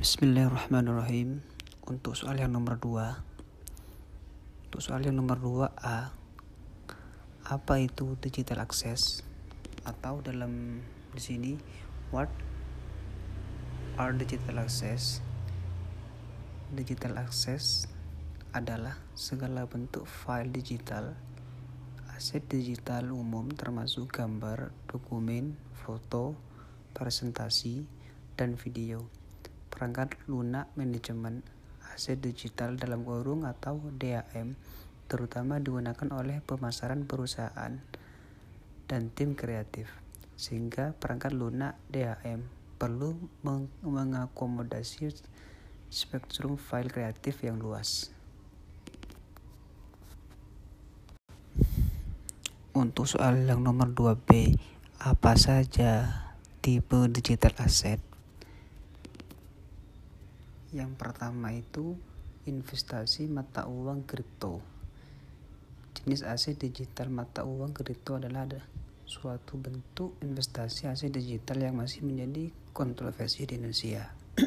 Bismillahirrahmanirrahim. Untuk soal yang nomor 2. Untuk soal yang nomor 2A. Apa itu digital access? Atau dalam di sini what are digital access? Digital access adalah segala bentuk file digital aset digital umum termasuk gambar, dokumen, foto, presentasi, dan video perangkat lunak manajemen aset digital dalam kurung atau DAM terutama digunakan oleh pemasaran perusahaan dan tim kreatif sehingga perangkat lunak DAM perlu meng mengakomodasi spektrum file kreatif yang luas. Untuk soal yang nomor 2B, apa saja tipe digital asset? Yang pertama itu investasi mata uang kripto. Jenis aset digital mata uang kripto adalah ada suatu bentuk investasi aset digital yang masih menjadi kontroversi di Indonesia.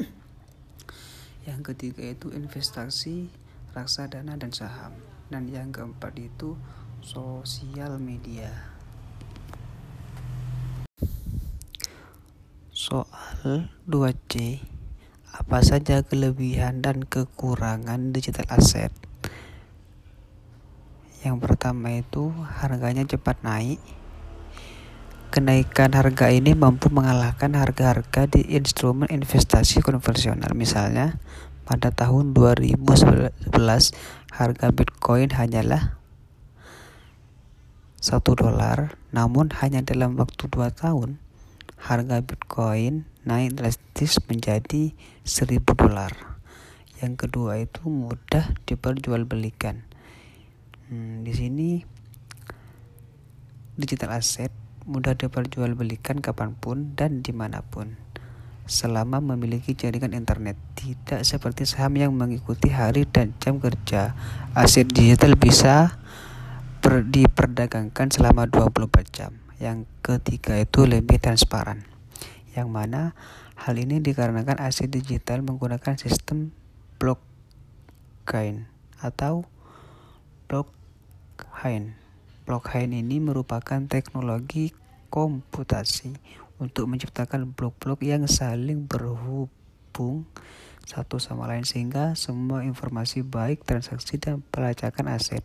yang ketiga itu investasi reksadana dan saham. Dan yang keempat itu sosial media. Soal 2C apa saja kelebihan dan kekurangan digital asset? Yang pertama itu harganya cepat naik. Kenaikan harga ini mampu mengalahkan harga-harga di instrumen investasi konvensional. Misalnya, pada tahun 2011 harga Bitcoin hanyalah 1 dolar, namun hanya dalam waktu 2 tahun harga Bitcoin naik drastis menjadi 1000 dolar. Yang kedua itu mudah diperjualbelikan. Hmm, di sini digital asset mudah diperjualbelikan kapan pun dan di mana pun selama memiliki jaringan internet tidak seperti saham yang mengikuti hari dan jam kerja aset digital bisa per, diperdagangkan selama 24 jam yang ketiga itu lebih transparan yang mana hal ini dikarenakan aset digital menggunakan sistem blockchain atau blockchain. Blockchain ini merupakan teknologi komputasi untuk menciptakan blok-blok yang saling berhubung satu sama lain sehingga semua informasi baik transaksi dan pelacakan aset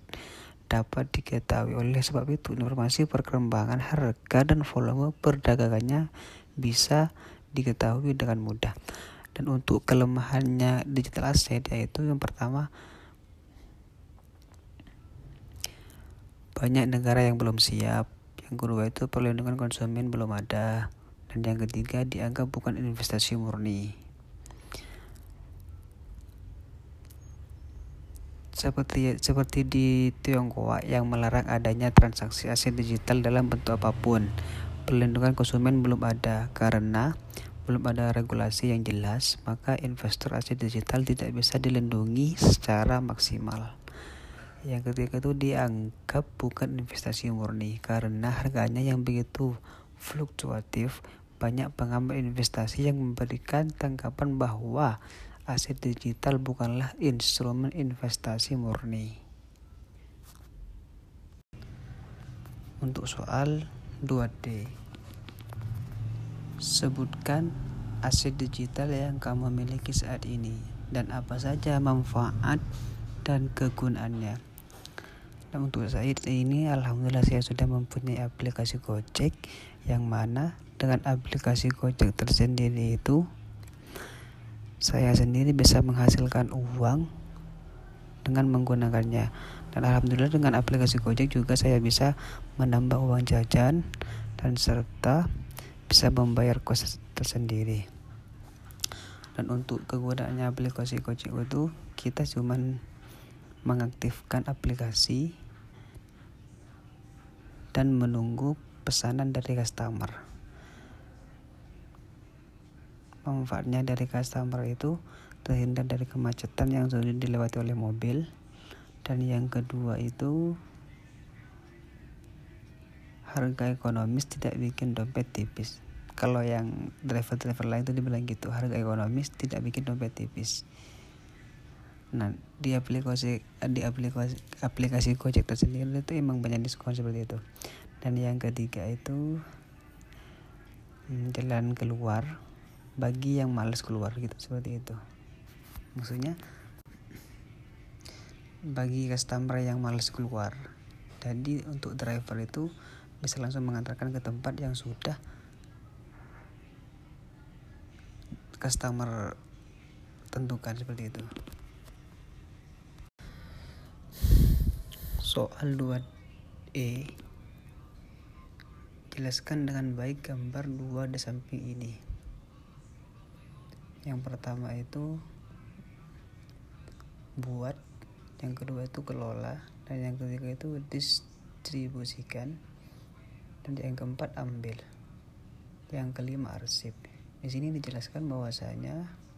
dapat diketahui oleh sebab itu informasi perkembangan harga dan volume perdagangannya bisa diketahui dengan mudah. Dan untuk kelemahannya digital asset yaitu yang pertama banyak negara yang belum siap. Yang kedua itu perlindungan konsumen belum ada. Dan yang ketiga dianggap bukan investasi murni. Seperti seperti di Tiongkok yang melarang adanya transaksi aset digital dalam bentuk apa pun perlindungan konsumen belum ada karena belum ada regulasi yang jelas, maka investor aset digital tidak bisa dilindungi secara maksimal. Yang ketiga itu dianggap bukan investasi murni karena harganya yang begitu fluktuatif. Banyak pengamat investasi yang memberikan tanggapan bahwa aset digital bukanlah instrumen investasi murni. Untuk soal 2D. Sebutkan aset digital yang kamu miliki saat ini dan apa saja manfaat dan kegunaannya. Dan untuk saat ini alhamdulillah saya sudah mempunyai aplikasi Gojek yang mana dengan aplikasi Gojek tersendiri itu saya sendiri bisa menghasilkan uang dengan menggunakannya. Dan alhamdulillah dengan aplikasi Gojek juga saya bisa menambah uang jajan dan serta bisa membayar kos tersendiri. Dan untuk kegunaannya aplikasi Gojek itu kita cuman mengaktifkan aplikasi dan menunggu pesanan dari customer manfaatnya dari customer itu terhindar dari kemacetan yang sudah dilewati oleh mobil. Dan yang kedua itu harga ekonomis tidak bikin dompet tipis. Kalau yang driver-driver lain itu dibilang gitu harga ekonomis tidak bikin dompet tipis. Nah di aplikasi di aplikasi aplikasi Gojek tersendiri itu emang banyak diskon seperti itu. Dan yang ketiga itu hmm, jalan keluar bagi yang males keluar gitu. Seperti itu. Maksudnya bagi customer yang males keluar. Jadi untuk driver itu bisa langsung mengantarkan ke tempat yang sudah customer tentukan seperti itu. Soal 2E jelaskan dengan baik gambar dua di samping ini yang pertama itu buat yang kedua itu kelola dan yang ketiga itu distribusikan dan yang keempat ambil yang kelima arsip di sini dijelaskan bahwasanya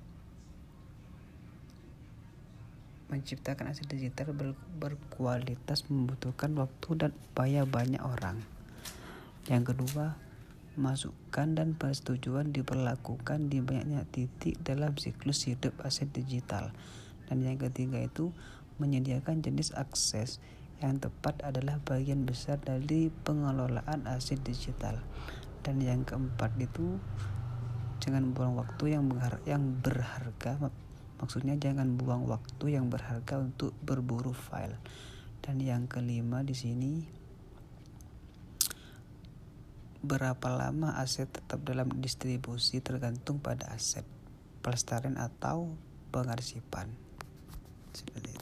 menciptakan aset digital ber berkualitas membutuhkan waktu dan upaya banyak orang. Yang kedua, masukan dan persetujuan diperlakukan di banyaknya titik dalam siklus hidup aset digital. Dan yang ketiga itu menyediakan jenis akses yang tepat adalah bagian besar dari pengelolaan aset digital. Dan yang keempat itu jangan buang waktu yang berharga, yang berharga maksudnya jangan buang waktu yang berharga untuk berburu file dan yang kelima di sini berapa lama aset tetap dalam distribusi tergantung pada aset pelestarian atau pengarsipan? Seperti